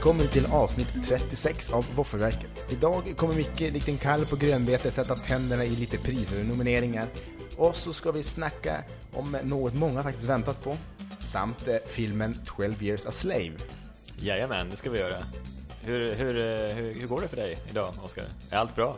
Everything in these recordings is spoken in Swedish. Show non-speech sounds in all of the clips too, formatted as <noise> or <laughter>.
välkommen till avsnitt 36 av Våffelverket. Idag kommer Micke likt en kalv på grönbete sätta tänderna i lite priser och nomineringar. Och så ska vi snacka om något många faktiskt väntat på, samt eh, filmen 12 years a slave. Jajamän, det ska vi göra. Hur, hur, eh, hur, hur går det för dig idag, Oskar? Är allt bra?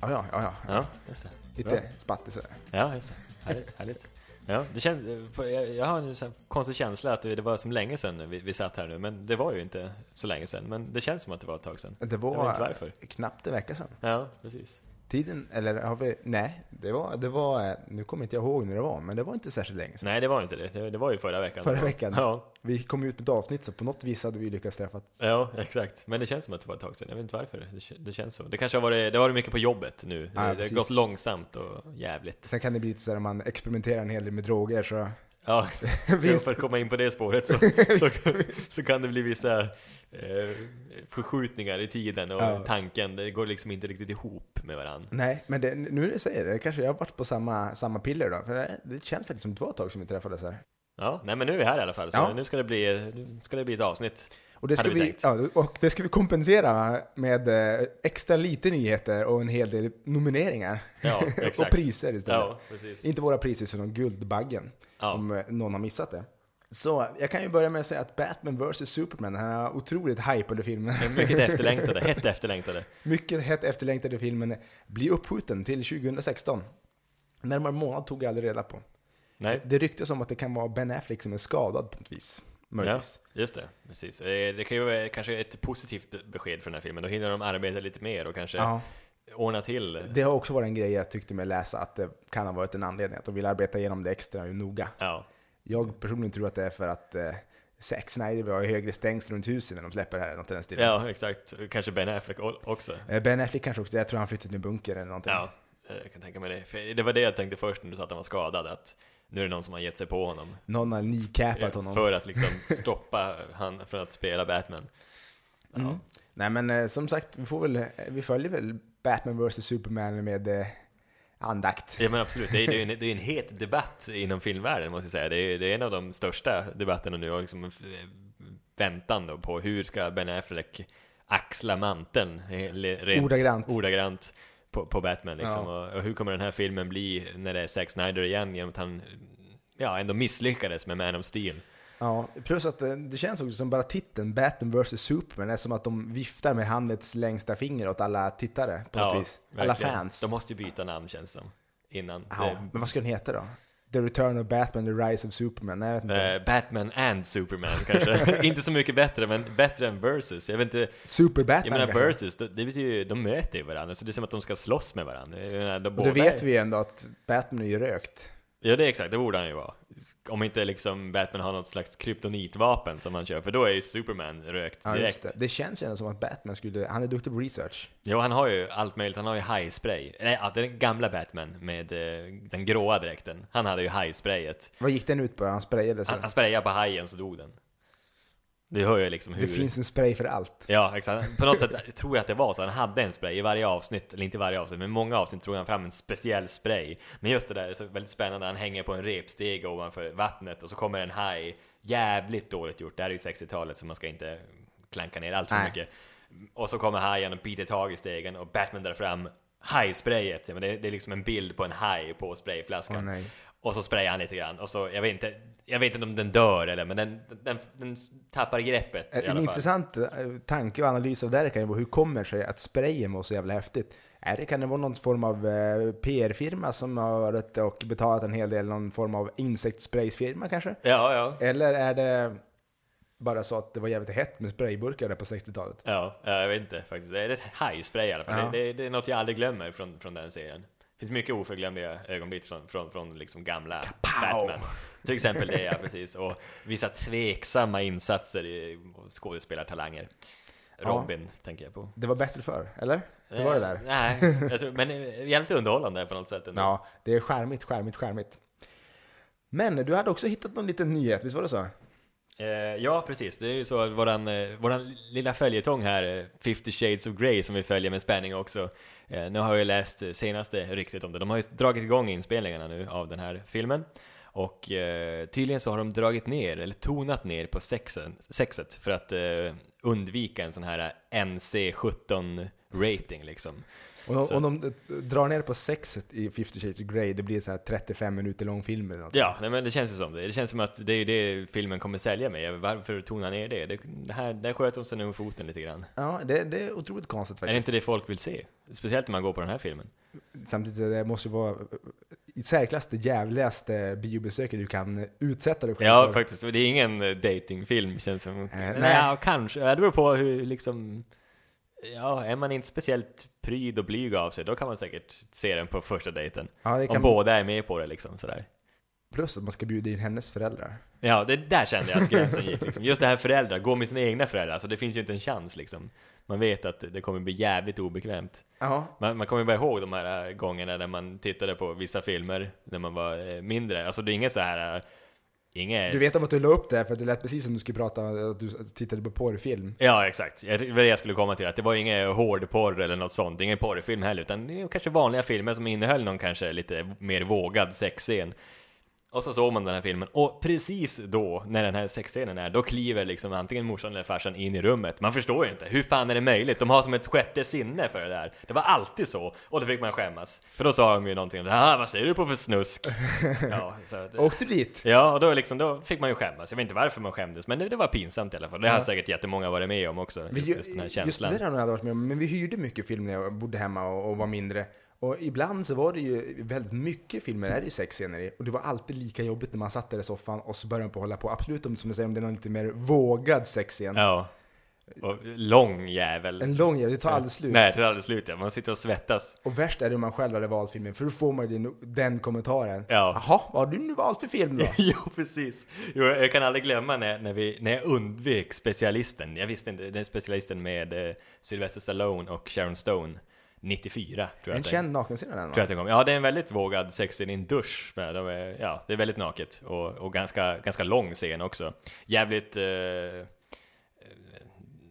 Ja, ja, ja. ja. Ja, just det. Lite spattig sådär. Ja, just det. Härligt. härligt. Ja, det känns, jag, jag har en konstig känsla att det var som länge sedan vi, vi satt här nu, men det var ju inte så länge sedan. Men det känns som att det var ett tag sedan. Det Jag vet var inte varför. knappt en vecka sedan. Ja, precis. Tiden, eller har vi, nej, det var, det var, nu kommer inte jag ihåg när det var, men det var inte särskilt länge sedan. Nej, det var inte det. Det, det var ju förra veckan. Förra veckan. Ja, Vi kom ut med ett avsnitt, så på något vis hade vi lyckats träffa ja, exakt. Men det känns som att det var ett tag sedan. Jag vet inte varför. Det, det känns så. Det kanske har varit, det har varit mycket på jobbet nu. Ja, det, har gått långsamt och jävligt. Sen kan det bli lite så här, man experimenterar en hel del med droger så Ja, <laughs> för att komma in på det spåret så, <laughs> så, så kan det bli vissa eh, förskjutningar i tiden och Ja. tanken, det går liksom inte riktigt ihop med varandra. Nej, men det, nu när du säger det, kanske jag har varit på samma, samma piller då. För det, det känns faktiskt som det var ett tag som vi träffades här. Ja, nej men nu är vi här i alla fall, så Ja. nu ska det bli, nu ska det bli ett avsnitt. Och det, ska vi ja, och det ska vi kompensera med eh, extra lite nyheter och en hel del nomineringar. Ja, <laughs> och priser istället. Ja. Inte våra priser, utan Guldbaggen. Om eh, någon har missat det. Så jag kan ju börja med att säga att Batman vs Superman, den här otroligt hypade filmen, Mycket efterlängtade, hett efterlängtade. <laughs> mycket hett efterlängtade filmen, blir uppskjuten till 2016. Närmare månad tog jag aldrig reda på. Nej, Det ryktas om att det kan vara Ben Affleck som är skadad på något vis. Ja, Möjligtvis. just det, precis. Eh, Det kan ju vara kanske ett positivt be- besked för den här filmen, då hinner de arbeta lite mer och kanske Ja. ordna till. Det har också varit en grej jag tyckte mig läsa, att det kan ha varit en anledning, att de vill arbeta igenom det extra noga. Ja, Jag personligen tror att det är för att eh, Zack Snyder vill ha högre stängsel runt huset när de släpper det här, något i den stilen. ja, exakt. Kanske Ben Affleck också. Eh, Ben Affleck kanske också, jag tror han flyttat till en bunker eller någonting. Ja, jag kan tänka mig det. För det var det jag tänkte först när du sa att han var skadad, att nu är det någon som har gett sig på honom. Någon har kneecapat honom. För att liksom stoppa han från att spela Batman. Ja, Mm. Nej men eh, som sagt, vi, får väl, eh, vi följer väl Batman vs Superman med eh, andakt. ja men absolut, det är, det, är en, <laughs> det är en het debatt inom filmvärlden måste jag säga. Det är, det är en av de största debatterna nu och liksom f- väntan då på hur ska Ben Affleck axla manteln eh, rent Ordagrant. ordagrant på, på Batman liksom. Ja. Och, och hur kommer den här filmen bli när det är Zack Snyder igen genom att han ja, ändå misslyckades med Man of Steel. Ja, plus att eh, det känns också som bara titeln Batman vs Superman är som att de viftar med handets längsta finger åt alla tittare på något vis. Alla verkligen. fans. De måste ju byta namn känns det som. Innan. Ja, men vad ska den heta då? The Return of Batman, The Rise of Superman? Nej, jag vet inte. Eh, Batman and Superman kanske. <laughs> inte så mycket bättre, men bättre än versus. Jag vet inte, Super jag Batman menar kanske? versus, det det betyder ju, de möter ju varandra, så det är som att de ska slåss med varandra. Jag menar, de Och båda det vet är- vi ändå att Batman är ju rökt. Ja, det är exakt, det borde han ju vara. Om inte liksom Batman har något slags kryptonitvapen som han kör, för då är ju Superman rökt Ja, direkt. det. det känns ju ändå som att Batman skulle, han är duktig på research. Jo, han har ju allt möjligt. Han har ju hajspray. Nej, ja, den gamla Batman med eh, den gråa dräkten. Han hade ju hajsprayet. Vad gick den ut på? Han sprayade sig. Han, han sprayade på hajen så dog den. Du hör ju liksom hur... Det finns en spray för allt. Ja, exakt. På något sätt <laughs> tror jag att det var så. Han hade en spray i varje avsnitt, eller inte i varje avsnitt, men många avsnitt tog han fram en speciell spray. Men just det där är så väldigt spännande. Han hänger på en repstege ovanför vattnet och så kommer en haj. Jävligt dåligt gjort. Det här är ju 60-talet så man ska inte klanka ner allt för Nej. mycket. Och så kommer hajen och biter tag i stegen och Batman drar fram hajsprayet. Det, är liksom en bild på en haj på sprayflaskan. Nej. Och så sprayar han lite grann och så, jag vet inte, jag vet inte om den dör eller, men den, den, den tappar greppet i En alla fall. intressant eh, tanke och analys av det här kan ju vara hur kommer sig att sprayen var så jävla häftigt? Är det, kan det vara någon form av eh, PR-firma som har varit och betalat en hel del, någon form av insektspraysfirma kanske? Ja, ja. Eller är det bara så att det var jävligt hett med sprayburkar där på 60-talet? Ja, ja, jag vet inte faktiskt. Det är ett hajspray i alla fall. Ja. Det, det, det är något jag aldrig glömmer från, från den serien. Det finns mycket oförglömliga ögonblick från, från, från liksom gamla Batman. Till exempel det, ja precis. Och vissa tveksamma insatser i skådespelartalanger. Ja. Robin tänker jag på. Det var bättre förr, eller? Det var det där. Eh, Nej, tror, men eh, jävligt underhållande på något sätt ändå. Ja, det är skärmigt, skärmigt, skärmigt. Men du hade också hittat någon liten nyhet, visst var det så? Eh, ja, precis. Det är ju så att våran, eh, våran lilla följetong här, eh, 50 Shades of Grey, som vi följer med spänning också. Eh, nu har jag läst eh, senaste ryktet om det. De har ju dragit igång inspelningarna nu av den här filmen. Och eh, tydligen så har de dragit ner, eller tonat ner på sexen, sexet för att eh, undvika en sån här NC17 rating liksom. Och om de drar ner på sexet i 50 Shades of Grey, det blir så här 35 minuter lång film eller något. Ja, nej, men det känns ju som det. Det känns som att det är det filmen kommer sälja med. Varför tona ner det? Det, det här, där sköt de sig nog foten lite grann. Ja, det, det är otroligt konstigt faktiskt. Är det inte det folk vill se? Speciellt när man går på den här filmen. Samtidigt, det måste ju vara i särklass det jävligaste biobesöket du kan utsätta dig själv Ja, för. faktiskt. Det är ingen datingfilm känns som. Eh, nej, nej. ja, kanske. Det beror på hur liksom... Ja, är man inte speciellt pryd och blyg av sig, då kan man säkert se den på första dejten. Ja, det Om båda är med på det liksom sådär. plus att man ska bjuda in hennes föräldrar. Ja, det där kände jag att gränsen gick liksom. Just det här föräldrar, gå med sina egna föräldrar, alltså det finns ju inte en chans liksom. Man vet att det kommer bli jävligt obekvämt. Ja, Man, man kommer bara ihåg de här äh, gångerna när man tittade på vissa filmer när man var eh, mindre. Alltså det är inget så här... äh, Inget... du vet om att du la upp det för att det lät precis som du skulle prata att du tittade på porrfilm. Ja, exakt. Det var det jag skulle komma till, att det var ingen hårdporr eller något sånt, ingen porrfilm heller, utan det är kanske vanliga filmer som innehöll någon kanske lite mer vågad sexscen. Och så såg man den här filmen, och precis då, när den här sexscenen är, då kliver liksom antingen morsan eller farsan in i rummet. Man förstår ju inte, hur fan är det möjligt? De har som ett sjätte sinne för det där. Det var alltid så, och då fick man skämmas. För då sa de ju någonting ah, vad ser du på för snusk? <laughs> Ja, så Åkte du dit? Ja, och då, liksom, då fick man ju skämmas. Jag vet inte varför man skämdes, men det, det var pinsamt i alla fall. Det har Ja. säkert jättemånga varit med om också, Vi- just, just den här känslan. Just det där har jag varit med om, men vi hyrde mycket film när jag bodde hemma och, och var mindre. Och ibland så var det ju väldigt mycket filmer, är det ju sexscener i. Och det var alltid lika jobbigt när man satt där i soffan och så började man på att hålla på. Absolut om, som du säger, om det är någon lite mer vågad sexscen. Ja. Och lång jävel. En lång jävel, det tar aldrig slut. Nej, det tar aldrig slut ja. Man sitter och svettas. Och värst är det om man själv hade valt filmen, för då får man ju den, den kommentaren. Ja. Jaha, vad har du nu valt för film då? <laughs> jo, precis. Jo, jag kan aldrig glömma när, när, vi, när jag undvek specialisten. Jag visste inte, den specialisten med eh, Sylvester Stallone och Sharon Stone. 94, tror jag En är. känd nakenscen den Tror jag va? att kom. Ja, det är en väldigt vågad sexscen i en dusch. Men De är, ja, det är väldigt naket och, och ganska, ganska lång scen också. Jävligt... Eh, eh,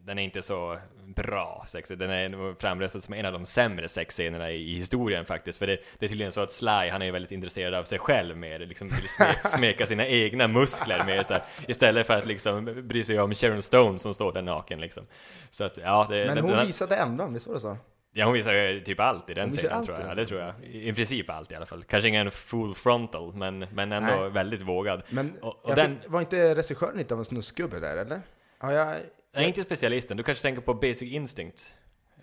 den är inte så bra sex. Den är framröstad som en av de sämre sexscenerna i, i historien faktiskt. För det, det är tydligen så att Sly, han är väldigt intresserad av sig själv mer, liksom vill sme, <laughs> smeka sina egna muskler mer så här, istället för att liksom bry sig om Sharon Stone som står där naken liksom. Så att, ja, det, Men den, hon den, visade ändan, visst var det så? Ja, hon visar ju typ allt i den allt tror jag. Ja, det tror jag. I, princip allt i alla fall. Kanske ingen full frontal, men, men ändå Nej. väldigt vågad. Men Och- och den- fick, var inte regissören lite av en snuskgubbe där, eller? Ja, jag, Nej, inte specialisten. Du kanske tänker på Basic Instinct.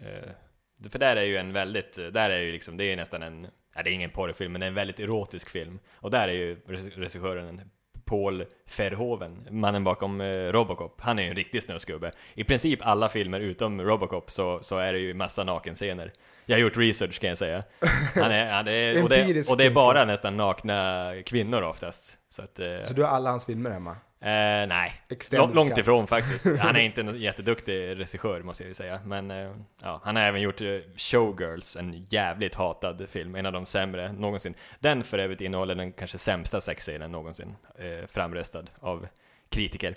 Eh, för där är ju en väldigt, där är ju liksom, det är nästan en, nej det är ingen porrfilm, men det är en väldigt erotisk film. Och där är ju regissören en Paul Verhoeven, mannen bakom eh, Robocop. Han är ju en riktig snöskubbe. I princip alla filmer utom Robocop så, så är det ju massa nakenscener. Jag har gjort research kan jag säga. Han är, han är, och, det, och det är bara nästan nakna kvinnor oftast. Så att, eh, så du har alla hans filmer hemma? Eh, nej, Extended Lång, långt cut. ifrån faktiskt. <laughs> Han är inte en jätteduktig regissör måste jag ju säga. Men eh, ja, han har även gjort eh, Showgirls, en jävligt hatad film, en av de sämre någonsin. Den för övrigt innehåller den kanske sämsta sexscenen någonsin, eh, framröstad av kritiker.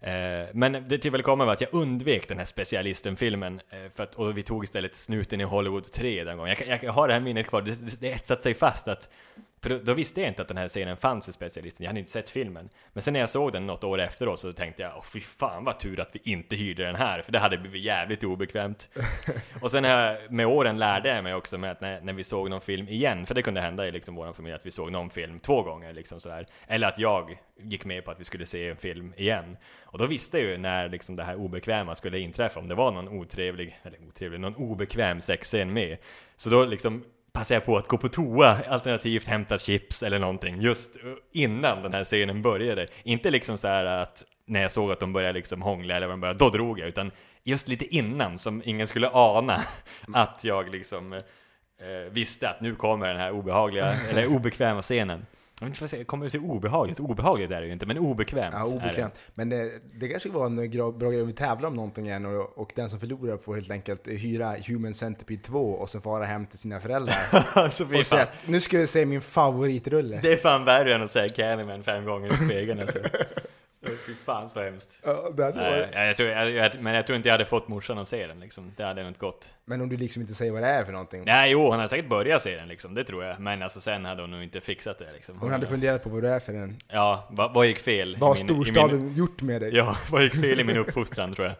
Eh, men det till väl kommer var att jag undvek den här specialisten-filmen, för att, och vi tog istället Snuten i Hollywood 3 den gången. Jag, jag, har det här minnet kvar, det, det, det etsat sig fast att för då, då visste jag inte att den här scenen fanns i specialisten, jag hade inte sett filmen. Men sen när jag såg den något år efteråt så tänkte jag, åh fy fan vad tur att vi inte hyrde den här, för det hade blivit jävligt obekvämt. <laughs> och sen här, med åren lärde jag mig också med att när, när vi såg någon film igen, för det kunde hända i liksom vår familj att vi såg någon film två gånger liksom sådär. Eller att jag gick med på att vi skulle se en film igen. Och då visste jag ju när liksom det här obekväma skulle inträffa, om det var någon otrevlig, eller otrevlig, någon obekväm sexscen med. Så då liksom passade jag på att gå på toa, alternativt hämta chips eller någonting, just uh, innan den här scenen började. Inte liksom så här att när jag såg att de började liksom hångla eller vad de började, då drog jag, utan just lite innan, som ingen skulle ana <laughs> att jag liksom eh, visste att nu kommer den här obehagliga, eller obekväma scenen. Jag vet inte vad jag säger, kommer det till obehagligt? Obehagligt är det ju inte, men obekvämt Ja, obekvämt. Men det, det kanske var en bra grej om vi tävlar om någonting igen och, och den som förlorar får helt enkelt hyra Human Centipede 2 och sen fara hem till sina föräldrar. <laughs> alltså, fy och säga nu ska vi se min favoritrulle. Det är fan värre än att säga Candyman fem gånger i spegeln alltså. <laughs> Fy fan så hemskt. Ja, det hade Nej, varit. jag tror, jag, jag, men jag tror inte jag hade fått morsan att se den liksom. Det hade nog inte gått. Men om du liksom inte säger vad det är för någonting. Nej, jo, hon hade säkert börjat se den liksom, det tror jag. Men alltså sen hade hon nog inte fixat det liksom. Hon hade funderat på vad det är för en... Ja, vad, vad gick fel? i Vad har min- i min- storstaden gjort med dig? Ja, vad gick fel i min uppfostran tror jag.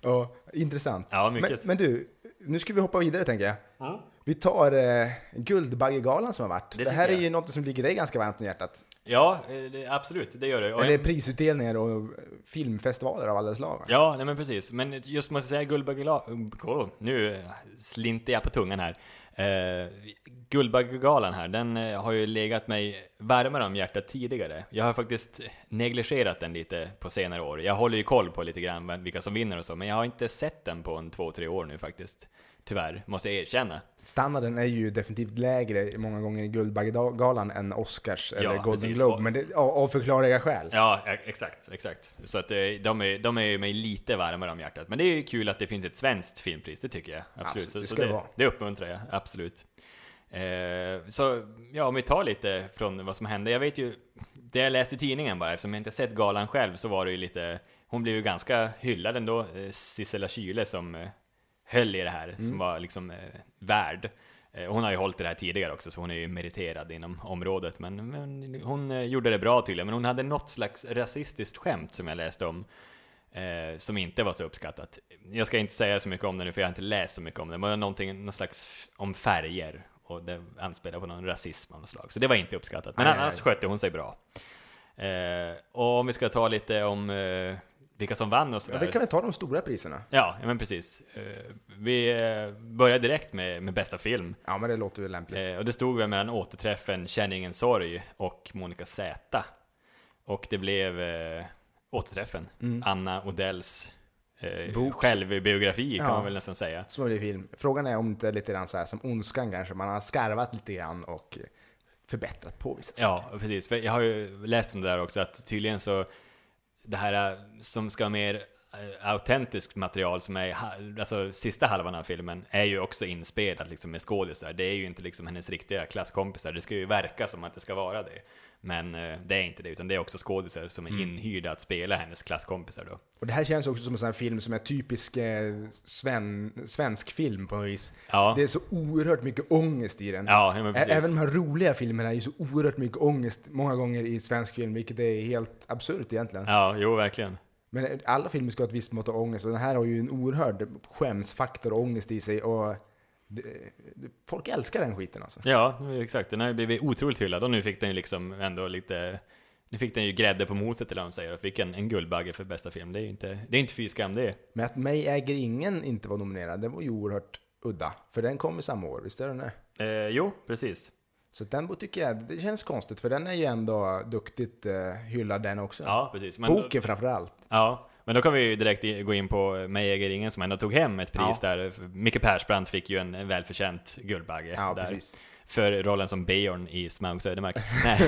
Ja, intressant. Ja, Men, mycket. men du, nu ska vi hoppa vidare tänker jag. Vi tar eh, Guldbaggegalan som har varit. Det, Det här är tycker ju något som ligger dig ganska varmt om hjärtat. Ja, eh, det, absolut, det gör det. Och Eller prisutdelningar och filmfestivaler av alla slag. Ja, nej men precis. Men just måste säga Guldbaggegalan, nu slinter jag på tungan här. Eh, Guldbaggegalan här, den eh, har ju legat mig varmare om hjärtat tidigare. Jag har faktiskt negligerat den lite på senare år. Jag håller ju koll på lite grann vilka som vinner och så, men jag har inte sett den på en två, tre år nu faktiskt. Tyvärr, måste jag erkänna. Standarden är ju definitivt lägre många gånger i Guldbaggegalan än Oscars eller Golden precis. Globe, men det, av, av förklarliga skäl. Ja, e- exakt, exakt. Så att eh, de är, de är mig lite varmare om hjärtat. Men det är ju kul att det finns ett svenskt filmpris, det tycker jag. Absolut. Absolut, det ska så det det, vara. det uppmuntrar jag, absolut. Eh, så, ja, om vi tar lite från vad som hände. Jag vet ju, det jag läste i tidningen bara, eftersom jag inte sett galan själv, så var det ju lite, hon blev ju ganska hyllad ändå, eh, Sissela Kyle som eh, höll i det här, som var liksom eh, värd. Eh, Hon har ju hållit i det här tidigare också, så hon är ju meriterad inom området. Men, men hon eh, gjorde det bra tydligen. Men hon hade något slags rasistiskt skämt som jag läste om. Eh, som inte var så uppskattat. Jag ska inte säga så mycket om det nu, för jag har inte läst så mycket om det. Men det var någonting, någon slags om färger. Och det anspelar på någon rasism av något slag. Så det var inte uppskattat. Men Nej, annars nej. skötte hon sig bra. Eh, och om vi ska ta lite om eh, vilka som vann och Ja, sådär. vi kan väl ta de stora priserna? Ja, ja men precis. Eh, vi eh, börjar direkt med, med bästa film. Ja, men det låter väl lämpligt. Eh, och det stod väl mellan återträffen Känn ingen sorg och Monica Z. Och det blev återträffen. Anna Odells eh, Mm. Bok. självbiografi kan Ja. man väl nästan säga. Som blir film. Frågan är om det är lite grann så här som Ondskan kanske, man har skarvat lite grann och förbättrat på vissa Ja, precis. För jag har ju läst om det där också, att tydligen så det här eh, som ska mer autentiskt material som är, alltså sista halvan av filmen är ju också inspelat liksom med skådisar. Det är ju inte liksom hennes riktiga klasskompisar. Det ska ju verka som att det ska vara det. Men eh, det är inte det, utan det är också skådisar som är Mm. inhyrda att spela hennes klasskompisar då. Och det här känns också som en sån här film som är typisk eh, sven, svensk film på något vis. Ja, Det är så oerhört mycket ångest i den. ja, men precis. Även de här roliga filmerna är ju så oerhört mycket ångest många gånger i svensk film, vilket är helt absurt egentligen. Ja, jo verkligen. Men alla filmer ska ha ett visst mått av ångest och den här har ju en oerhörd skämsfaktor och ångest i sig och det, det, folk älskar den skiten alltså. Ja, exakt. Den har ju blivit otroligt hyllad och nu fick den ju liksom ändå lite nu fick den ju grädde på moset eller vad de säger och fick en, en Guldbagge för bästa film. Det är ju inte, det är inte fy skam det. Men att Mig äger ingen inte var nominerad, det var ju oerhört udda. För den kom i samma år, visst är den det? Eh, jo, precis. Så den tycker jag, det känns konstigt för den är ju ändå duktigt eh, hyllad den också. Ja, precis. Men, Boken framförallt. Ja, men då kan vi ju direkt gå in på Mig äger ingen som ändå tog hem ett pris där. Micke Persbrandt fick ju en, välförtjänt Guldbagge Ja, där. precis. För rollen som Björn i Smaug Södermark. <laughs> Nej,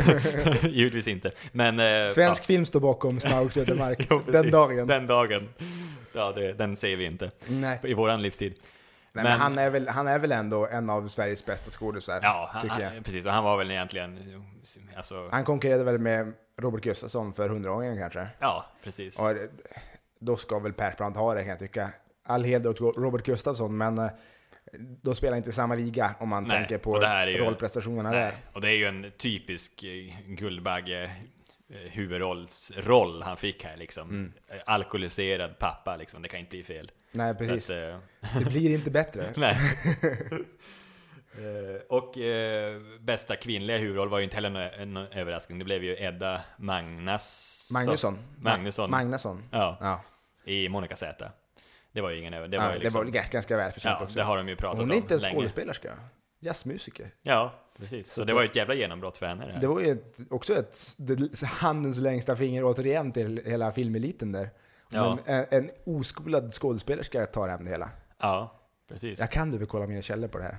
<laughs> givetvis inte. Men... eh, Svensk film står bakom Smaug Södermark <laughs> ja, precis. den dagen. Den dagen. Ja, det, den ser vi inte. Nej, I våran livstid. Nej men, Men- han, är väl, han är väl ändå en av Sveriges bästa skådisar, Ja, han, tycker jag. han, precis. Och han var väl egentligen... Alltså, Han konkurrerade väl med Robert Gustafsson för hundraåringen kanske. ja, precis. Och då ska väl Persbrandt ha det kan jag tycka. All heder åt Robert Gustafsson, men eh, de spelar inte samma liga om man Nej, tänker på rollprestationerna där. och det är ju en typisk eh, Guldbagge eh, huvudrollsroll han fick här liksom. Mm. Alkoholiserad pappa liksom, det kan inte bli fel. Nej, precis. Att, eh, Det blir inte bättre. <laughs> nej. <laughs> Eh, och eh, bästa kvinnliga huvudroll var ju inte heller en överraskning. Det blev ju Edda Magnas... Magnusson. Magnusson. Magnusson. Ja, Ja, i Monica Z. Det var ju ingen över... Det det, var ja, ju det liksom, var väl g- ganska välförtjänt Ja, också. det har de ju pratat Hon är om inte en länge. skådespelerska. Jazzmusiker. Ja, precis. Så, Så det var ju ett jävla genombrott för henne det. Det var ju ett, också ett, det, handens längsta finger återigen till hela filmeliten där. Ja. Men en, en oskolad skådespelerska tar hem det hela. Ja, precis. Jag kan du väl kolla mina källor på det här.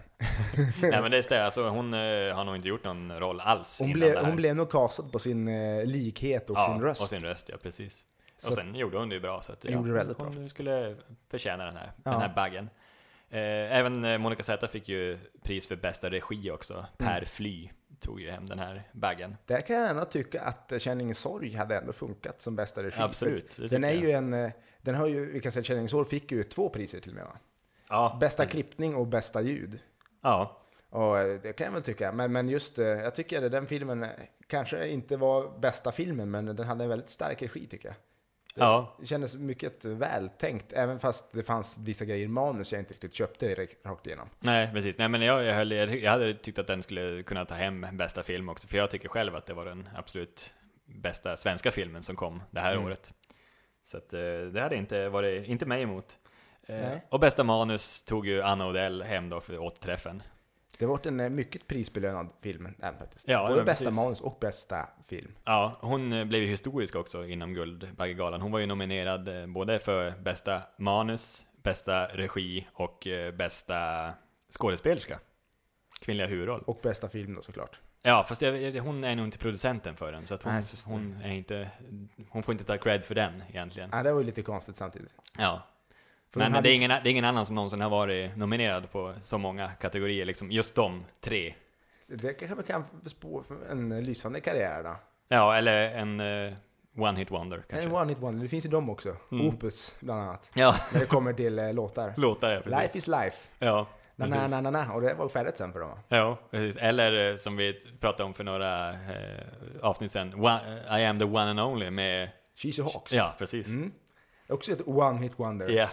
<laughs> Nej men det stämmer, alltså, hon eh, har nog inte gjort någon roll alls Hon, blev, hon blev nog castad på sin eh, likhet och ja, sin röst. och sin röst, ja precis. Så- och sen gjorde hon det ju bra, så att ja, Gjorde väldigt hon skulle förtjäna den här, Ja. den här baggen. Eh, även eh, Monica Z fick ju pris för bästa regi också. Mm. Per Fly tog ju hem den här baggen. Där kan jag ändå tycka att Känn ingen sorg hade ändå funkat som bästa regi. Absolut, Den är tycker ju en, eh, den har ju, vi kan säga Känn ingen sorg fick ju två priser till och med va? Ja, Bästa precis. klippning och bästa ljud. Ja, Och det kan jag väl tycka. Men, men just, jag tycker att den filmen kanske inte var bästa filmen, men den hade en väldigt stark regi tycker jag. Ja. Det kändes mycket vältänkt, även fast det fanns vissa grejer i manus jag inte riktigt köpte rakt igenom. Nej, precis. Nej, men jag, jag, höll, jag, jag hade tyckt att den skulle kunna ta hem bästa film också, för jag tycker själv att det var den absolut bästa svenska filmen som kom det här Mm. året. Så att, eh, det hade inte varit, inte mig emot. Eh, Nej. Och bästa manus tog ju Anna Odell hem då för återträffen. Det var en eh, mycket prisbelönad film, den faktiskt. Ja, Både bästa precis. manus och bästa film. Ja, hon eh, blev ju historisk också inom Guldbaggegalan. Hon var ju nominerad eh, både för bästa manus, bästa regi och bästa skådespelerska. Kvinnliga huvudroll. Och bästa film då såklart. Ja, fast jag, hon är nog inte producenten för den, så att hon, Nej, hon är inte... Hon får inte ta cred för den egentligen. Ja, det var ju lite konstigt samtidigt. Ja. Men det är, ingen, det är ingen annan som någonsin har varit nominerad på så många kategorier, liksom just de tre. Det kanske man kan spå en lysande karriär då. Ja, eller en eh, one hit wonder kanske. En one hit wonder, det finns ju de också. Mm. Opus bland annat. Ja, När det kommer till eh, låtar. låtar ja, precis. Life is life. Ja, Na, na, na, na, na. Och det var färdigt sen för dem? Ja, precis. Eller eh, som vi pratade om för några eh, avsnitt sen, one, I am the one and only med... Cheesy Hawks. Ja, precis. Mm. Också ett one hit wonder. Ja,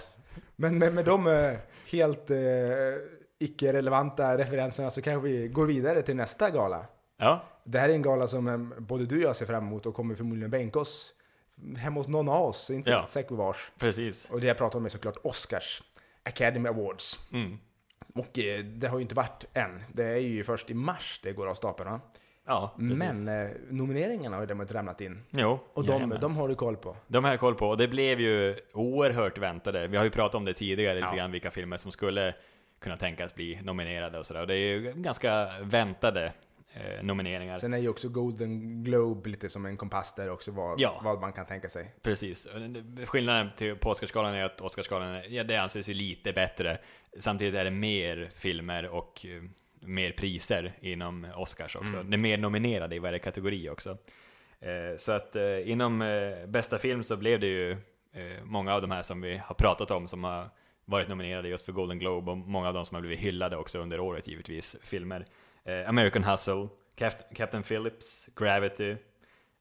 Men med, med de eh, helt eh, icke-relevanta referenserna så kanske vi går vidare till nästa gala. ja, Det här är en gala som eh, både du och jag ser fram emot och kommer förmodligen bänka oss hemma hos någon av oss, inte Ja. ja. säker på vars. precis. Och det jag pratar om är såklart Oscars Academy Awards. Mm. Och eh, det har ju inte varit än. Det är ju först i mars det går av stapeln. va? Ja, precis. Men eh, nomineringarna har ju däremot ramlat in. Jo, Och de, jajamän. de har du koll på. De har jag koll på, och det blev ju oerhört väntade. Vi har ju pratat om det tidigare lite Ja. grann, vilka filmer som skulle kunna tänkas bli nominerade och sådär. Och det är ju ganska väntade eh, nomineringar. Sen är ju också Golden Globe lite som en kompass där också vad, Ja. vad man kan tänka sig. Precis. Skillnaden till, på Oscarsgalan är att Oscarsgalan, ja, det anses ju lite bättre. Samtidigt är det mer filmer och eh, mer priser inom Oscars också. Mm. Det är mer nominerade i varje kategori också. Eh, så att eh, inom eh, bästa film så blev det ju många av de här som vi har pratat om som har varit nominerade just för Golden Globe och många av dem som har blivit hyllade också under året givetvis, filmer. American Hustle, Cap- Captain Phillips, Gravity,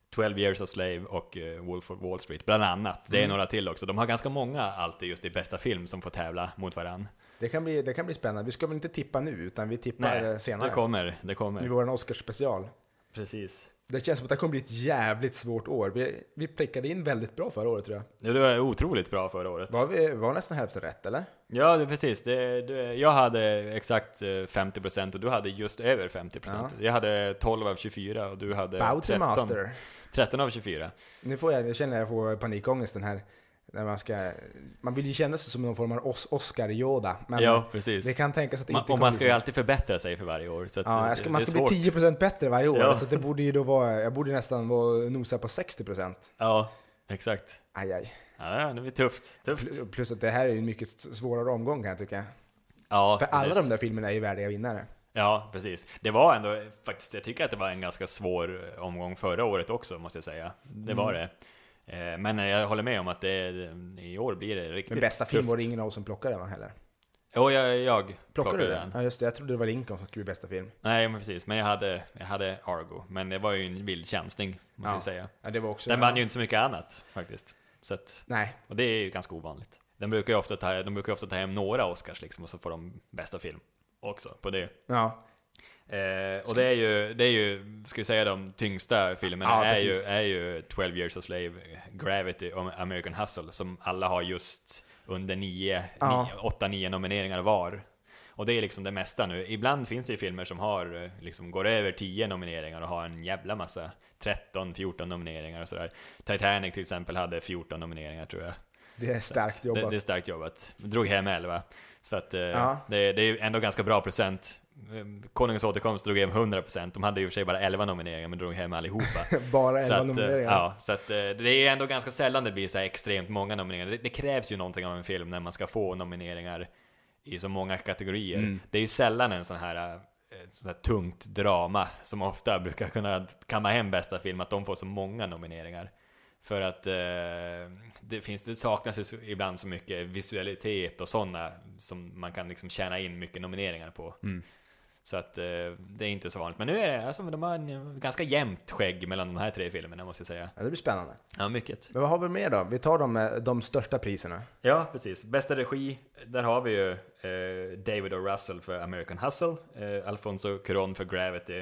12 years a slave och Wolf of Wall Street, bland annat. Det är Mm. några till också. De har ganska många alltid just i bästa film som får tävla mot varann. Det kan, bli, det kan bli spännande. Vi ska väl inte tippa nu, utan vi tippar eh, senare. det kommer, det I kommer. vår Oscars special. Precis. Det känns som att det kommer bli ett jävligt svårt år. Vi, vi prickade in väldigt bra förra året tror jag. Ja, Det var otroligt bra förra året. Var, vi, var nästan hälften rätt, eller? Ja, det, precis. Det, det, jag hade exakt eh, 50% och du hade just över 50%. Ja. Jag hade 12 av 24 och du hade Bout the 13, master. 13 av 24. Nu får jag, jag känner att jag får panikångest den här. När man, ska, man vill ju känna sig som någon form av Os, Oscar-Yoda. Men ja, precis. det kan tänkas att det man, inte och man ska ju så. alltid förbättra sig för varje år. Så Ja, eh, ska, man ska svårt. bli 10% bättre varje år. Ja. Så det borde ju då vara, jag borde nästan vara, nosa på 60%. Ja, exakt. Aj, aj. Ja, det blir tufft. tufft. Plus- att det här är en mycket svårare omgång kan jag tycka. Ja, För alla precis. de där filmerna är ju värdiga vinnare. Ja, precis. Det var ändå faktiskt, jag tycker att det var en ganska svår omgång förra året också, måste jag säga. Det var Mm. det. Eh, Men jag håller med om att det, i år blir det riktigt Men bästa film var det ingen av oss som plockade va, heller? Jo, jag, jag Plockade du den. den? Ja just det, jag trodde det var Lincoln som skulle bli bästa film. Nej, men precis. Men jag hade, jag hade Argo. Men det var ju en vild chansning, måste Ja. jag säga. Ja, det var också... Den vann ju inte så mycket annat, faktiskt. Så att, Nej, och det är ju ganska ovanligt. Den brukar ju ofta ta, de brukar ju ofta ta hem några Oscars liksom, och så får de bästa film också på det. ja. Eh, och det är ju, det är ju, ska vi säga de tyngsta filmerna, Ja, är, ju, är ju 12 years a slave, Gravity och American Hustle, som alla har just under 9, Ja. 8-9 nomineringar var. Och det är liksom det mesta nu. Ibland finns det ju filmer som har, eh, liksom, går över 10 nomineringar och har en jävla massa 13-14 nomineringar och sådär. Titanic till exempel hade 14 nomineringar tror jag. Det är starkt jobbat. Det, det är starkt jobbat. Drog hem 11. Så att eh, Ja. det, det är ändå ganska bra procent. Eh, Konungens återkomst drog hem 100%. De hade i och för sig bara 11 nomineringar men drog hem allihopa. <laughs> Bara så 11 att, eh, nomineringar. ja, så att eh, det är ändå ganska sällan det blir så här extremt många nomineringar. Det, det krävs ju någonting av en film när man ska få nomineringar i så många kategorier. Mm. Det är ju sällan en sån här eh, sånt här tungt drama som ofta brukar kunna kamma hem bästa film, att de får så många nomineringar. För att eh, det, finns, det saknas ju ibland så mycket visualitet och sådana som man kan liksom tjäna in mycket nomineringar på. Mm. Så att eh, det är inte så vanligt. Men nu är det, alltså, de har en ganska jämnt skägg mellan de här tre filmerna måste jag säga. Ja, det blir spännande. Ja, mycket. Men vad har vi mer då? Vi tar de, eh, de största priserna. Ja, precis. Bästa regi, där har vi ju eh, David O. Russell för American Hustle, eh, Alfonso Cuarón för Gravity,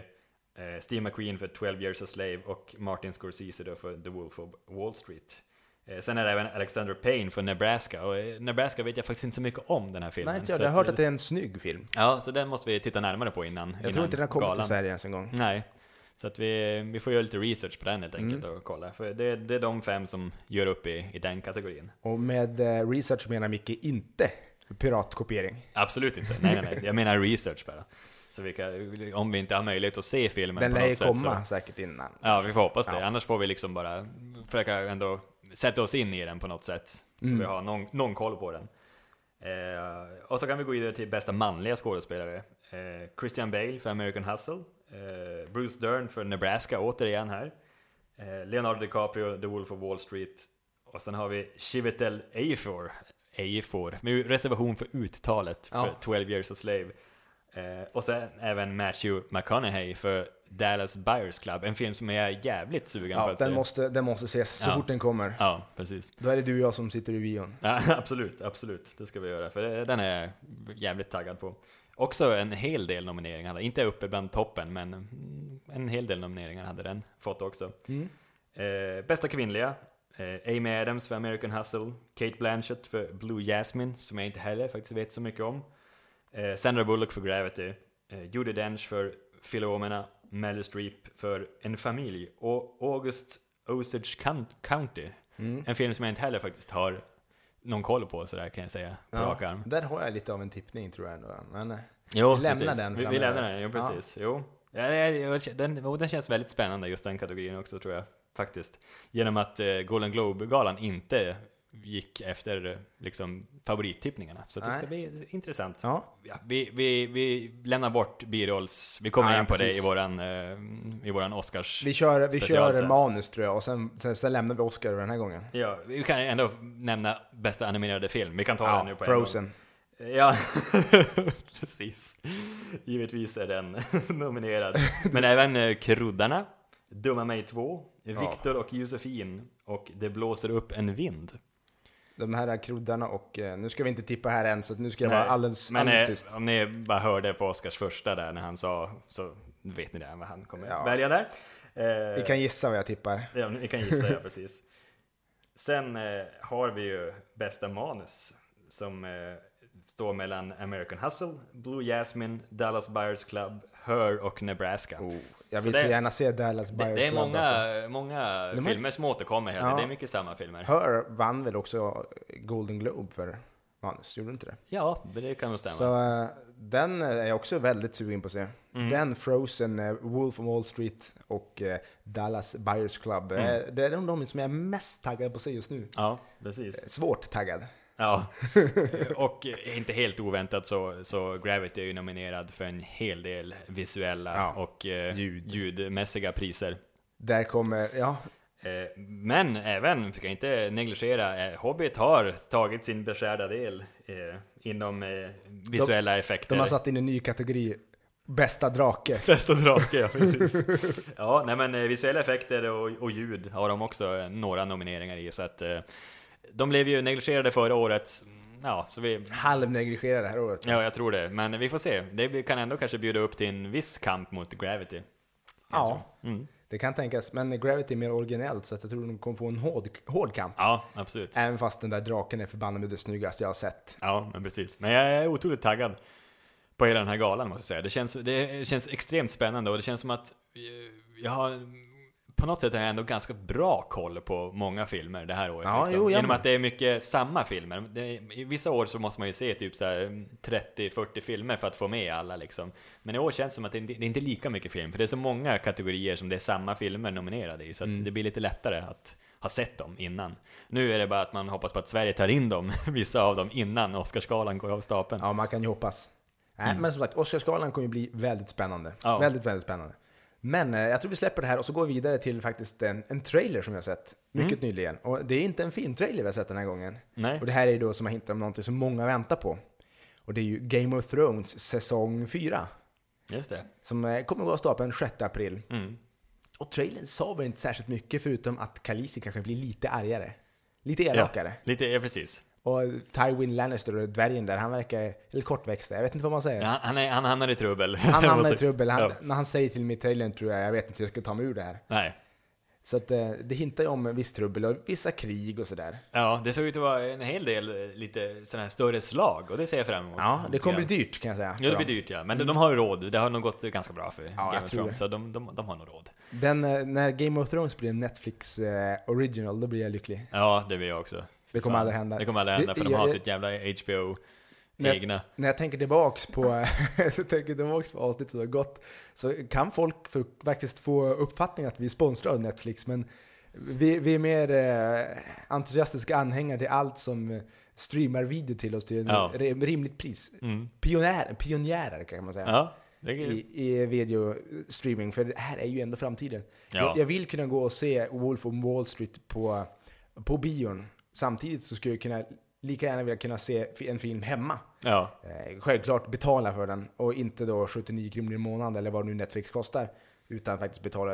eh, Steve McQueen för 12 Years a Slave och Martin Scorsese då för The Wolf of Wall Street. Eh, sen är det även Alexander Payne för Nebraska, och eh, Nebraska vet jag faktiskt inte så mycket om den här filmen. Nej, inte jag. Jag har hört att det är en snygg film. Ja, så den måste vi titta närmare på innan Jag innan tror inte den har kommit galan. till Sverige ens en gång. Nej, så att vi, vi får göra lite research på den helt enkelt Mm. och kolla. För det, det är de fem som gör upp i, i den kategorin. Och med eh, research menar Micke inte piratkopiering. Absolut inte, nej nej nej, jag menar research bara. Så vi kan, om vi inte har möjlighet att se filmen Den på lär ju något sätt komma så... säkert innan. Ja, vi får hoppas det. Ja. Annars får vi liksom bara försöka ändå sätta oss in i den på något sätt. Så Mm. vi har någon, någon koll på den. Eh, och så kan vi gå vidare till bästa manliga skådespelare. Eh, Christian Bale för American Hustle. Eh, Bruce Dern för Nebraska, återigen här. Eh, Leonardo DiCaprio, The Wolf of Wall Street. Och sen har vi Chiwetel Ejiofor, Ejiofor, med reservation för uttalet, för Ja. 12 years a slave. Eh, och sen även Matthew McConaughey för Dallas Buyers Club, en film som jag är jävligt sugen på Ja, att den se. måste, den måste ses så Ja. fort den kommer. Ja, precis. Då är det du och jag som sitter i bion. Ja, <laughs> absolut, absolut. Det ska vi göra, för den är jag jävligt taggad på. Också en hel del nomineringar, inte uppe bland toppen, men mm, en hel del nomineringar hade den fått också. Mm. Eh, bästa kvinnliga, eh, Amy Adams för American Hustle, Kate Blanchett för Blue Jasmine, som jag inte heller faktiskt vet så mycket om. Eh, Sandra Bullock för Gravity, eh, Judi Dench för Philomena, Meryl Streep för En familj och August Osage Coun- County, Mm. en film som jag inte heller faktiskt har någon koll på sådär kan jag säga på rak Ja, arm. där har jag lite av en tippning tror jag ändå. Men, eh, Jo, Vi lämnar precis. den Vi, vi lämnar den, jo precis. Jo. Ja, är- den, och den känns väldigt spännande just den kategorin också tror jag. Faktiskt. Genom att eh, Golden Globe-galan inte gick efter liksom favorittippningarna. Så det Nej. ska bli intressant. ja. Ja, vi, vi, vi lämnar bort birolls... Vi kommer Ja, ja, in på det precis. i våran, eh, i våran Oscars... Vi kör, vi kör sen. manus tror jag och sen, sen, sen lämnar vi Oscar den här gången. Ja, vi kan ändå nämna bästa animerade film. Vi kan ta den nu Ja, på en gång. Frozen. Ja, <laughs> precis. Givetvis är den <laughs> nominerad. Men även eh, Kruddarna, Dumma mig 2, Viktor och Josefin och Det blåser upp en vind. De här kroddarna och eh, nu ska vi inte tippa här än så nu ska jag Nej, vara alldeles, Men alldeles eh, tyst. om ni bara hörde på Oscars första där när han sa, så vet ni det, vad han kommer Ja. välja där. Eh, Vi kan gissa vad jag tippar. Ja, ni kan gissa, ja <laughs> precis. Sen eh, har vi ju bästa manus som eh, står mellan American Hustle, Blue Jasmine, Dallas Buyers Club, Her och Nebraska. Oh, jag Så vill det- så gärna se Dallas Det, Buyers det är Club, många, alltså. många har- filmer som återkommer här, Ja. det är mycket samma filmer. Her vann väl också Golden Globe för manus, gjorde inte det? Ja, det kan nog stämma. Så eh, den är jag också väldigt sugen på att se. Mm. Den, Frozen, eh, Wolf of Wall Street och eh, Dallas Buyers Club. Eh, Mm. Det är de, de som jag är mest taggad på att se just nu. Ja, precis. Svårt taggad. Ja, <laughs> och inte helt oväntat så, så Gravity är ju nominerad för en hel del visuella Ja, och eh, ljud. ljudmässiga priser. Där kommer, ja, Eh, Men även, vi ska inte negligera, eh, Hobbit har tagit sin beskärda del eh, inom visuella effekter. de har satt in en ny kategori. Bästa drake. <laughs> Bästa drake, ja precis. <laughs> ja, nej men visuella effekter och, och ljud har de också några nomineringar i, så att de blev ju negligerade förra året. Ja, så vi... Halvnegligerade det här året. Ja, jag tror det. Men vi får se. Det kan ändå kanske bjuda upp till en viss kamp mot Gravity. Ja, Mm. det kan tänkas. Men Gravity är mer originellt så att jag tror de kommer få en hård, hård kamp. Ja, absolut. Även fast den där draken är förbannat med det snyggaste jag har sett. Ja, men precis. Men jag är otroligt taggad på hela den här galan måste jag säga. Det känns, det känns extremt spännande och det känns som att eh, jag har på något sätt har jag ändå ganska bra koll på många filmer det här året. Ja, liksom. jo, Genom att det är mycket samma filmer. Det, I vissa år så måste man ju se typ så här 30-40 filmer för att få med alla liksom. Men i år känns det som att det det är inte lika mycket film, för det är så många kategorier som det är samma filmer nominerade i, så att Mm. det blir lite lättare att ha sett dem innan. Nu är det bara att man hoppas på att Sverige tar in dem, <laughs> vissa av dem, innan Oscarsgalan går av stapeln. Ja, man kan ju hoppas. Nej, men som sagt, Oscarsgalan kommer ju bli väldigt spännande. Mm. Ja. Väldigt, väldigt spännande. Men eh, jag tror vi släpper det här och så går vi vidare till faktiskt en, en trailer som vi har sett mycket Mm. nyligen. Och det är inte en filmtrailer vi har sett den här gången. Nej. Och det här är ju då som jag hittar om någonting som många väntar på. Och det är ju Game of Thrones säsong 4. Just det. Som eh, kommer gå av stapeln 6 april. Mm. Och trailern sa väl inte särskilt mycket förutom att Khaleesi kanske blir lite argare. Lite elakare. Lite, ja precis. Och Tywin Lannister dvärgen där, han verkar, eller kortväxta, jag vet inte vad man säger. Ja, han, är, han hamnar i trubbel. Han <laughs> hamnar i trubbel. Han, Ja. När han säger till mig i trailern tror jag, jag vet inte hur jag ska ta mig ur det här. Nej. Så att, eh, det hintar ju om viss trubbel och vissa krig och sådär. Ja, det såg ut att vara en hel del eh, lite sådana här större slag och det ser jag fram emot. Ja, det kommer Ja. bli dyrt kan jag säga. Ja, det blir dyrt ja. Men de, de har ju råd. Det har nog gått ganska bra för jag Game of Thrones. Så de, de, de har nog råd. Den, eh, när Game of Thrones blir en Netflix original, då blir jag lycklig. Ja, det vill jag också. Det kommer aldrig hända. Det kommer aldrig hända Det- för de jag- har jag- sitt jävla HBO Nej. egna. När jag tänker tillbaks på, <laughs> jag tänker tillbaks på avsnitt som har gått, så kan folk för, faktiskt få uppfattningen att vi sponsrar av Netflix, men vi, vi är mer eh, entusiastiska anhängare till allt som streamar video till oss till en Ja. rimligt pris. Mm. Pionjär, pionjärer kan man säga. Ja, det är, I, i videostreaming, för det här är ju ändå framtiden. Ja. Jag, jag vill kunna gå och se Wolf of Wall Street på, på bion. Samtidigt så skulle jag kunna, lika gärna vilja kunna se en film hemma. ja. Eh, självklart betala för den och inte då 79 kronor i månaden eller vad nu Netflix kostar. Utan faktiskt betala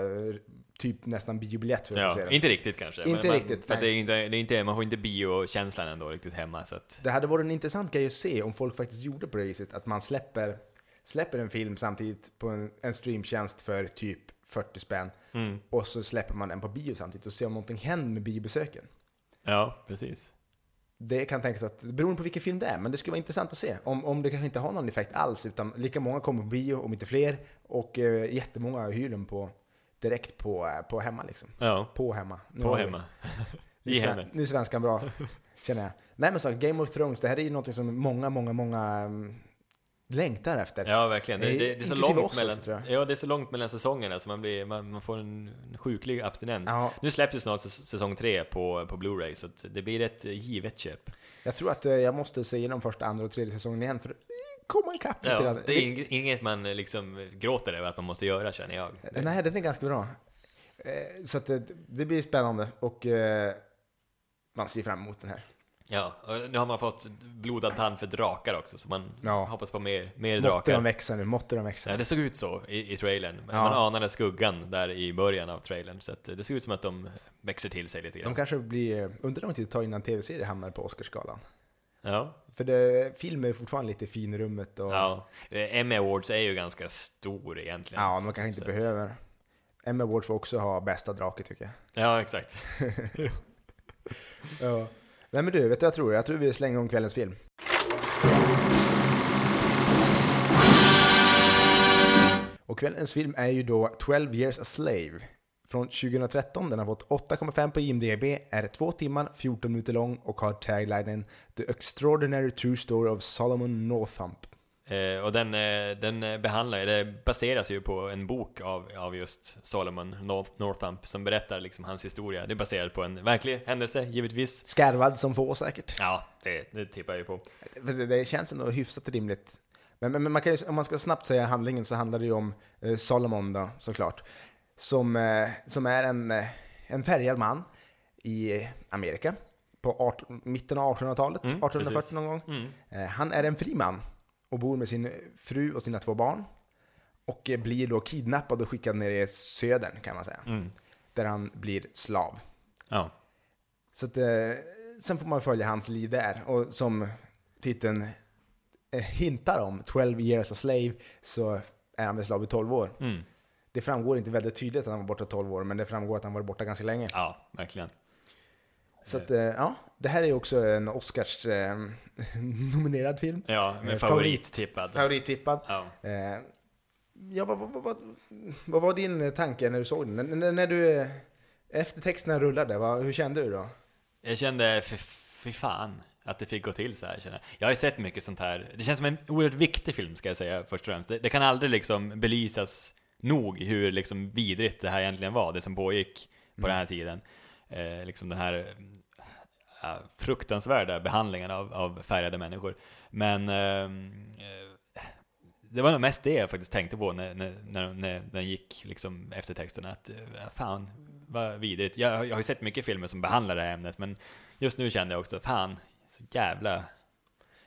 typ nästan biobiljett för att ja. den. Inte riktigt kanske. Inte men, riktigt, Men, det är inte, det är inte, man får inte biokänslan ändå riktigt hemma. Så att, Det hade varit en intressant grej att se om folk faktiskt gjorde på det viset. Att man släpper, släpper en film samtidigt på en, en streamtjänst för typ 40 spänn. mm. Och så släpper man den på bio samtidigt och ser om någonting händer med biobesöken. Ja, precis. Det kan tänkas att, beroende på vilken film det är, men det skulle vara intressant att se. Om, om det kanske inte har någon effekt alls, utan lika många kommer på bio, om inte fler. Och eh, jättemånga hyr den på, direkt på, eh, på hemma liksom. Ja, På hemma. Nu på hemma. <laughs> <laughs> Nu, I hemmet. nu är svenskan bra, känner jag. Nej men så, Game of Thrones, det här är ju något som många, många, många um, längtar efter. Ja, verkligen. Det, det, det är så långt oss mellan, också, ja, det är så långt mellan säsongerna så man, blir, man, man får en, sjuklig abstinens. Ja, Nu släpps ju snart säs- säsong tre på, på Blu-ray så det blir ett givet köp. jag tror att eh, jag måste se igenom första, andra och tredje säsongen igen för komma ikapp lite grann. det är ing- inget man eh, liksom gråter över att man måste göra känner jag. Eh, Nej, den är ganska bra. Så det, det blir spännande och man ser fram emot den här. Ja, och nu har man fått blodad tand för drakar också så man Ja. hoppas på mer, mer Måtte de drakar. växa nu, måtte de växa. Ja, det såg ut så i, i trailern. Ja. Man anade skuggan där i början av trailern. Så det såg ut som att de växer till sig lite grann. De kanske blir, undrar lång tid det tar innan tv-serier hamnar på Oscarsgalan. Ja, För det, film är fortfarande lite finrummet och ja. Emmy Awards är ju ganska stor egentligen. ja, man kanske inte behöver. Emma Awards får också ha bästa drake tycker jag. Ja, exakt. <laughs> Ja. Nej men du, vet du vad jag tror? Jag tror vi slänger om kvällens film. Och kvällens film är ju då 12 years a slave. Från 2013, den har fått 8,5 på IMDB, är 2 timmar, 14 minuter lång och har taglinen The Extraordinary True Story of Solomon Northump. Eh, och den, eh, den eh, behandlar, det baseras ju på en bok av, av just Solomon North, Northump som berättar liksom hans historia. Det är baserat på en verklig händelse, givetvis. Skarvad som få säkert. Ja, det, det tippar jag ju på. Det, det känns ändå hyfsat rimligt. Men, men, men man kan ju, om man ska snabbt säga handlingen så handlar det ju om eh, Solomon då, såklart. Som, eh, som är en, eh, en färgad man i Amerika på 18, mitten av 1800-talet, Mm, 1840 precis. någon gång. Mm. Eh, han är en fri man och bor med sin fru och sina två barn. Och eh, blir då kidnappad och skickad ner i södern kan man säga. Mm. Där han blir slav. Ja. Så att, eh, sen får man följa hans liv där. Och som titeln eh, hintar om, 12 years a slave, så är han väl slav i 12 år. Mm. Det framgår inte väldigt tydligt att han var borta 12 år, men det framgår att han var borta ganska länge. ja, verkligen. Så att, ja, det här är också en Oscars eh, <laughs> nominerad film. Ja, Eh, med favorit- favorittippad. Favorittippad. Ja. Eh, ja, vad, vad, vad, vad var din tanke när du såg den? När, när, du, eh, efter texterna rullade, vad, hur kände du då? Jag kände, fy, fan, att det fick gå till så här känner jag. Jag har ju sett mycket sånt här. Det känns som en oerhört viktig film ska jag säga först och främst. Det, det kan aldrig liksom belysas nog hur liksom vidrigt det här egentligen var, det som pågick på den här tiden. Eh, liksom den här eh, fruktansvärda behandlingen av, av färgade människor. Men ehm, eh, det var nog mest det jag faktiskt tänkte på när, när, när, när den gick liksom efter texten att eh, fan vad vidrigt. Jag, jag har ju sett mycket filmer som behandlar det här ämnet men just nu kände jag också fan så jävla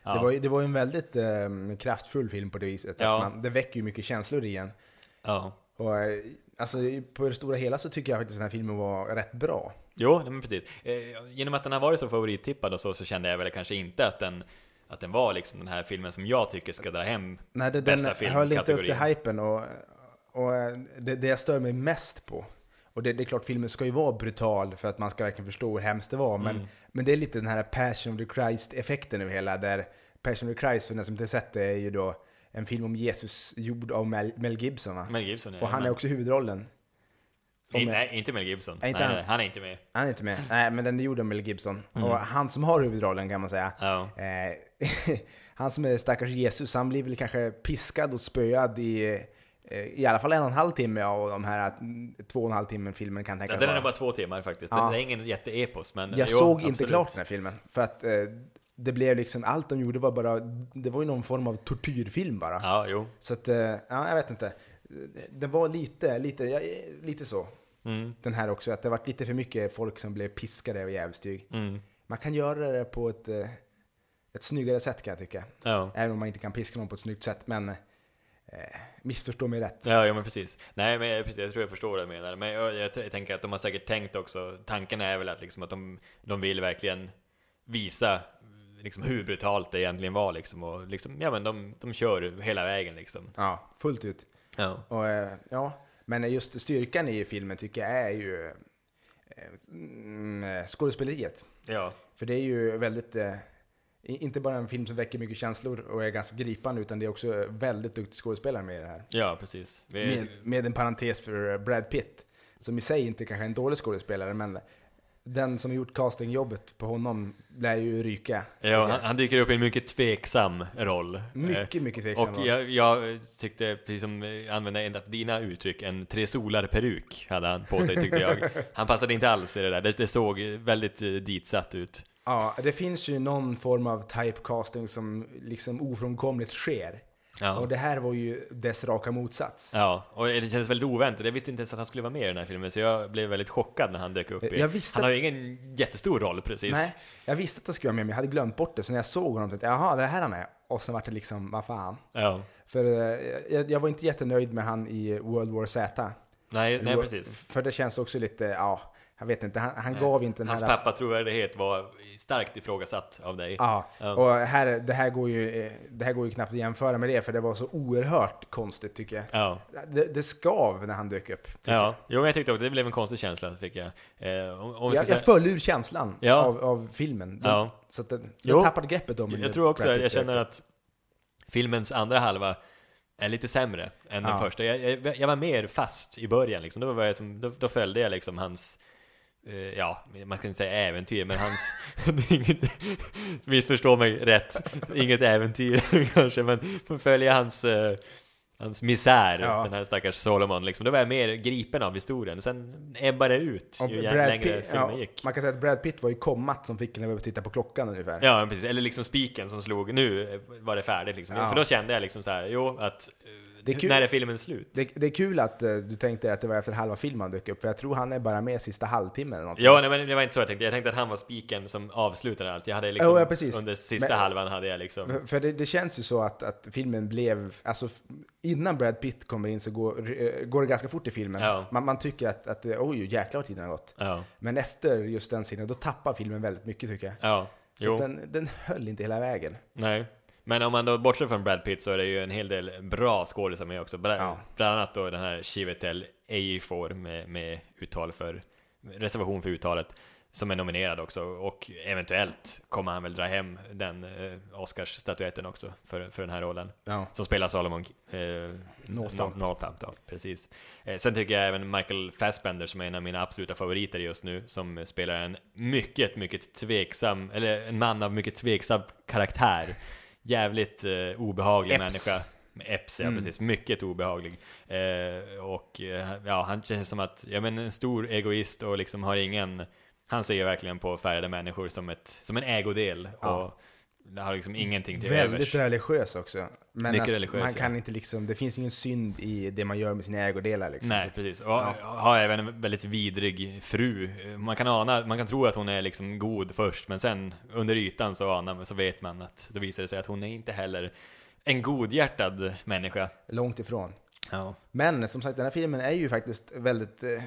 Ja. Det, var, det var en väldigt eh, kraftfull film på det viset. Ja. Att man, det väcker ju mycket känslor i en. Ja. Och, eh, alltså, på det stora hela så tycker jag faktiskt att den här filmen var rätt bra. Jo, men precis. Eh, genom att den har varit så favorittippad och så, så kände jag väl kanske inte att den, att den var liksom den här filmen som jag tycker ska dra hem Nej, det, den Bästa höll inte upp till hypen och, och eh, det, det jag stör mig mest på, och det, det är klart filmen ska ju vara brutal för att man ska verkligen förstå hur hemskt det var, men, Mm. men det är lite den här Passion of the Christ-effekten över hela, där Passion of the Christ, för den som inte sett det, är ju då en film om Jesus gjord av Mel, Mel Gibson va? Mel Gibson. Och han är också huvudrollen. I, nej, inte Mel Gibson. Nej, inte nej, han. han är inte med. Han är inte med. Nej, men den är gjord av Mel Gibson. Mm. Och han som har huvudrollen kan man säga. Ja. Eh, <laughs> han som är stackars Jesus, han blir väl kanske piskad och spöad i eh, i alla fall en och en halv timme av de här mm, två och en halv timmen filmen kan Ja, tänkas den är bara två timmar faktiskt. Ja. Det är ingen jätteepos, men Jag jo, såg inte absolut. klart den här filmen, för att eh, det blev liksom, allt de gjorde var bara, det var ju någon form av tortyrfilm bara. Ja, jo. Så att, eh, ja, jag vet inte. Det var lite, lite, ja, lite så. Mm, Den här också, att det var lite för mycket folk som blev piskade och djävulstyg. mm, Man kan göra det på ett, eh, ett snyggare sätt kan jag tycka. ja. Även om man inte kan piska någon på ett snyggt sätt, men eh, missförstå mig rätt. Ja, ja men precis. Nej, men jag, precis, jag tror jag förstår vad du menar. Men jag, jag, jag tänker att de har säkert tänkt också, tanken är väl att, liksom, att de, de vill verkligen visa liksom, hur brutalt det egentligen var liksom, och liksom, ja men de, de kör hela vägen liksom. Ja, fullt ut. Ja. Och, eh, ja, men just styrkan i filmen tycker jag är ju eh, mm, skådespeleriet. Ja. För det är ju väldigt, eh, inte bara en film som väcker mycket känslor och är ganska gripande, utan det är också väldigt duktig skådespelare med i det här. Ja, precis. Vi, Med, med en parentes för Brad Pitt, som i sig inte kanske är en dålig skådespelare, men den som har gjort castingjobbet på honom lär ju ryka. ja, han, han dyker upp i en mycket tveksam roll. Eh, Mycket, mycket tveksam. Och roll. jag, jag tyckte, precis som eh, använde en av dina uttryck, en tre solar peruk hade han på sig tyckte jag. <laughs> Han passade inte alls i det där, det, det såg väldigt eh, ditsatt ut. Ja, det finns ju någon form av typecasting som liksom ofrånkomligt sker. Ja. Och det här var ju dess raka motsats. Ja, och det kändes väldigt oväntat. Jag visste inte ens att han skulle vara med i den här filmen, så jag blev väldigt chockad när han dök upp. I. Jag visste Han har ju ingen jättestor roll precis. Nej, jag visste att det skulle vara med, men jag hade glömt bort det. Så när jag såg honom tänkte jag, jaha, det är här han är. Och sen var det liksom, vad fan. Ja. För eh, jag, jag var inte jättenöjd med han i World War Z. Nej, nej precis. För det känns också lite, ja, jag vet inte, han, han gav inte den Hans här... pappa trovärdighet var starkt ifrågasatt av dig. Ja, och här, det, här går ju, eh, det här går ju knappt att jämföra med det, för det var så oerhört konstigt tycker jag. Ja, Det, det skav när han dök upp. ja. Jo, men jag tyckte också det blev en konstig känsla, fick jag. Eh, om, om Jag, säga, jag föll ur känslan Ja. av, av filmen. Den, Ja. Så att den, Jo. jag tappade greppet om jag tror också, jag känner att filmens andra halva är lite sämre än den Ja. första. Jag, jag, jag var mer fast i början liksom. Då, var jag som, då, då följde jag liksom hans Ja, man kan inte säga äventyr, men hans... <laughs> inget, missförstå mig rätt, inget äventyr <laughs> kanske, men följer hans, eh, hans misär, Ja. den här stackars Solomon liksom. Då var jag mer gripen av historien, sen ebbade det ut Och ju längre Pitt, filmen ja, gick. Man kan säga att Brad Pitt var ju kommat som fick en att titta på klockan ungefär. Ja, precis. Eller liksom spiken som slog, nu var det färdigt liksom. Ja. För då kände jag liksom så här, jo, att eh, Det är kul. när är filmen slut? Det, det är kul att eh, du tänkte att det var efter halva filmen han dök upp, för jag tror han är bara med sista halvtimmen eller något. Ja, nej, men det var inte så jag tänkte. Jag tänkte att han var spiken som avslutade allt. Jag hade liksom, Ja, ja, precis. under sista Men- halvan hade jag liksom... För- det, det känns ju så att, att filmen blev, alltså innan Brad Pitt kommer in så går, eh, går det ganska fort i filmen. Ja. Man, man tycker att, att eh, oj jäklar vad tiden har gått. Ja, Men efter just den scenen, då tappar filmen väldigt mycket tycker jag. ja, Så den, den höll inte hela vägen. nej. Men om man då bortser från Brad Pitt så är det ju en hel del bra skådisar med också. Bland, Ja. bland annat då den här Chivetel Ejiofor med, med uttal för, reservation för uttalet. Som är nominerad också och eventuellt kommer han väl dra hem den eh, Oscarsstatyetten också för, för den här rollen. Ja. Som spelar Solomon eh, Northamp. Nor- Northamp då, precis. Eh, sen tycker jag även Michael Fassbender som är en av mina absoluta favoriter just nu, som spelar en mycket, mycket tveksam, eller en man av mycket tveksam karaktär. Jävligt eh, obehaglig Epps. människa. Epps, ja Mm. precis. Mycket obehaglig. Eh, och eh, ja, han känns som att, ja men en stor egoist och liksom har ingen, han ser ju verkligen på färgade människor som, ett, som en ägodel. Ja. Och Det har liksom ingenting till Väldigt övers. religiös också. Men Mycket religiös, man ja. kan inte liksom, det finns ingen synd i det man gör med sina ägodelar liksom. Nej, precis. Och Ja. har även en väldigt vidrig fru. Man kan ana, man kan tro att hon är liksom god först, men sen under ytan så anar så vet man att då visar det sig att hon är inte heller en godhjärtad människa. Långt ifrån. Ja. Men som sagt, den här filmen är ju faktiskt väldigt, eh,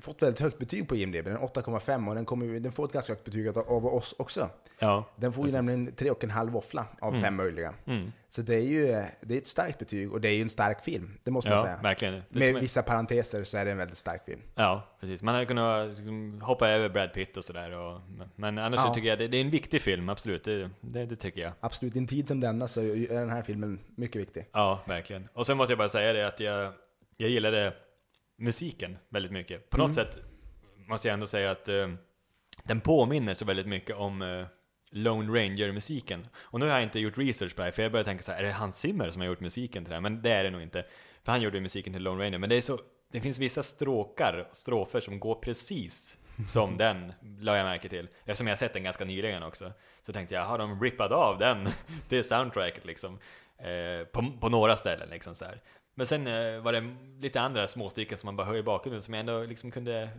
fått väldigt högt betyg på IMDB. Den är 8,5 och den, kommer, den får ett ganska högt betyg av oss också. Ja. Den får ju Precis. nämligen tre och en halv våffla av Mm. fem möjliga. Mm. Så det är ju det är ett starkt betyg och det är ju en stark film. Det måste man Ja, säga. verkligen. Med vissa parenteser så är det en väldigt stark film. Ja, precis. Man hade kunnat liksom, hoppa över Brad Pitt och sådär. Men- annars Ja. så tycker jag det, det är en viktig film, absolut. Det, det, det tycker jag. Absolut, i en tid som denna så är den här filmen mycket viktig. Ja, verkligen. Och sen måste jag bara säga det att jag, jag gillade musiken väldigt mycket. På något Mm. sätt måste jag ändå säga att eh, den påminner så väldigt mycket om eh, Lone Ranger-musiken. Och nu har jag inte gjort research på det här, för jag började tänka så här, är det Hans Zimmer som har gjort musiken till det här? Men det är det nog inte. För han gjorde ju musiken till Lone Ranger. Men det är så, det finns vissa stråkar, strofer som går precis som den, la jag märke till. Eftersom jag har sett den ganska nyligen också. Så tänkte jag, har de rippat av den? <laughs> Det soundtracket liksom. Eh, på, på några ställen liksom så här. Men sen eh, var det lite andra småstycken som man bara hör i bakgrunden som jag ändå liksom kunde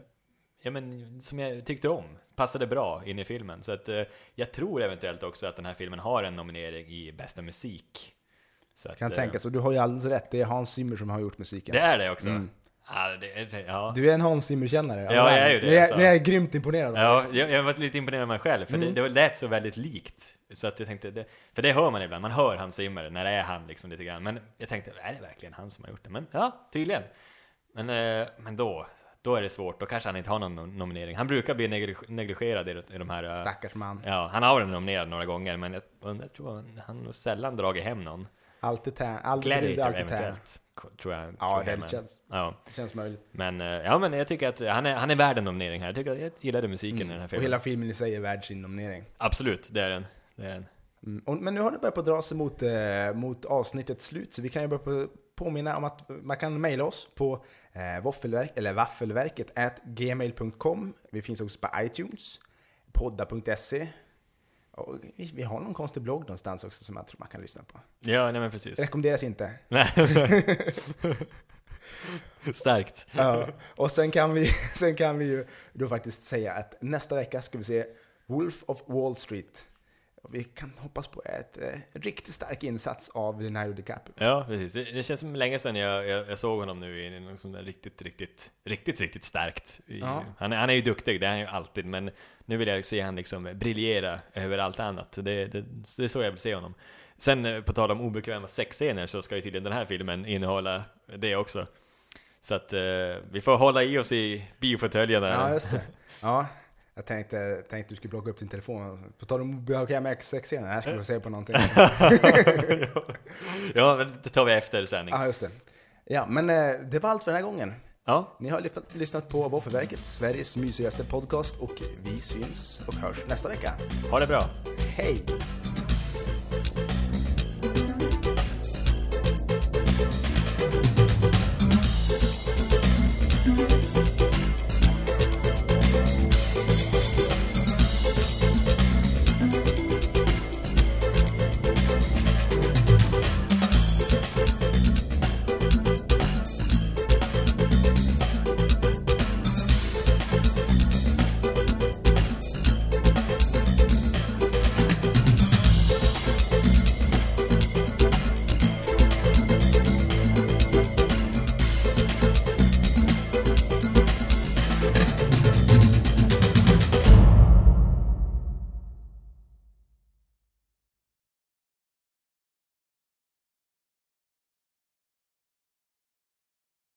Ja men som jag tyckte om, passade bra in i filmen. Så att eh, jag tror eventuellt också att den här filmen har en nominering i bästa musik. Så att, Kan eh, tänka så. Du har ju alldeles rätt. Det är Hans Zimmer som har gjort musiken. Det är det också? Mm. Ja, det, ja. Du är en Hans Zimmer-kännare. Ja, jag är ju det, Nu är, alltså. nu är jag grymt imponerad. Ja, jag, jag var lite imponerad av mig själv, för Mm. det, det lät så väldigt likt. Så att jag tänkte, det, för det hör man ibland, man hör Hans Zimmer när det är han liksom lite grann. Men jag tänkte, är det verkligen han som har gjort det? Men ja, tydligen. Men, eh, men då, då är det svårt, då kanske han inte har någon nom- nominering. Han brukar bli neglig- negligerad i, de här... eh, Stackars man. Ja, han har varit nominerad några gånger, men jag, jag tror han, nog sällan dragit hem någon. Alltid tär. Alltid Gladiator alltid eventuellt, tror jag. Ja, tror det känns, Ja, det känns möjligt. men, eh, ja, men jag tycker att han är, han är värd en nominering här. Jag tycker jag gillade musiken i den här Mm. Och filmen. hela filmen i sig är värd sin nominering. Absolut, det är den. Det är den. Mm. Och, men nu har det börjat på dra sig mot, eh, mot avsnittets slut, så vi kan ju börja på, påminna om att man kan mejla oss på eh, våffelverk, eller vaffelverket at gmail.com. Vi finns också på iTunes, podda.se. Och vi, vi har någon konstig blogg någonstans också som jag tror man kan lyssna på. Ja, nej men precis. Rekommenderas inte. Nej. <laughs> Starkt. Ja, och sen kan, vi, <laughs> sen kan vi ju då faktiskt säga att nästa vecka ska vi se Wolf of Wall Street. Vi kan hoppas på ett eh, riktigt stark insats av Leonardo DiCaprio. Ja, precis. Det, det känns som länge sedan jag, jag, jag såg honom nu i något där riktigt, riktigt, riktigt, riktigt starkt. Ja. han, är- han är ju duktig, det är han ju alltid, men nu vill jag se han liksom briljera över allt annat. Det, det, det är så jag vill se honom. Sen eh, på tal om obekväma sexscener så ska ju tydligen den här filmen innehålla det också. Så att eh, vi får hålla i oss i biofåtöljerna. Ja, just det. Ja, jag tänkte, tänkte du skulle plocka upp din telefon. På tal om obekväma sexscener, här ska vi se på någonting. <laughs> ja, det tar vi efter sändning. Ja, just det. Ja, men eh, det var allt för den här gången. Ja, Ni har lyssnat- lyssnat på Våffelverket, Sveriges mysigaste podcast och vi syns och hörs nästa vecka. ha det bra. Hej!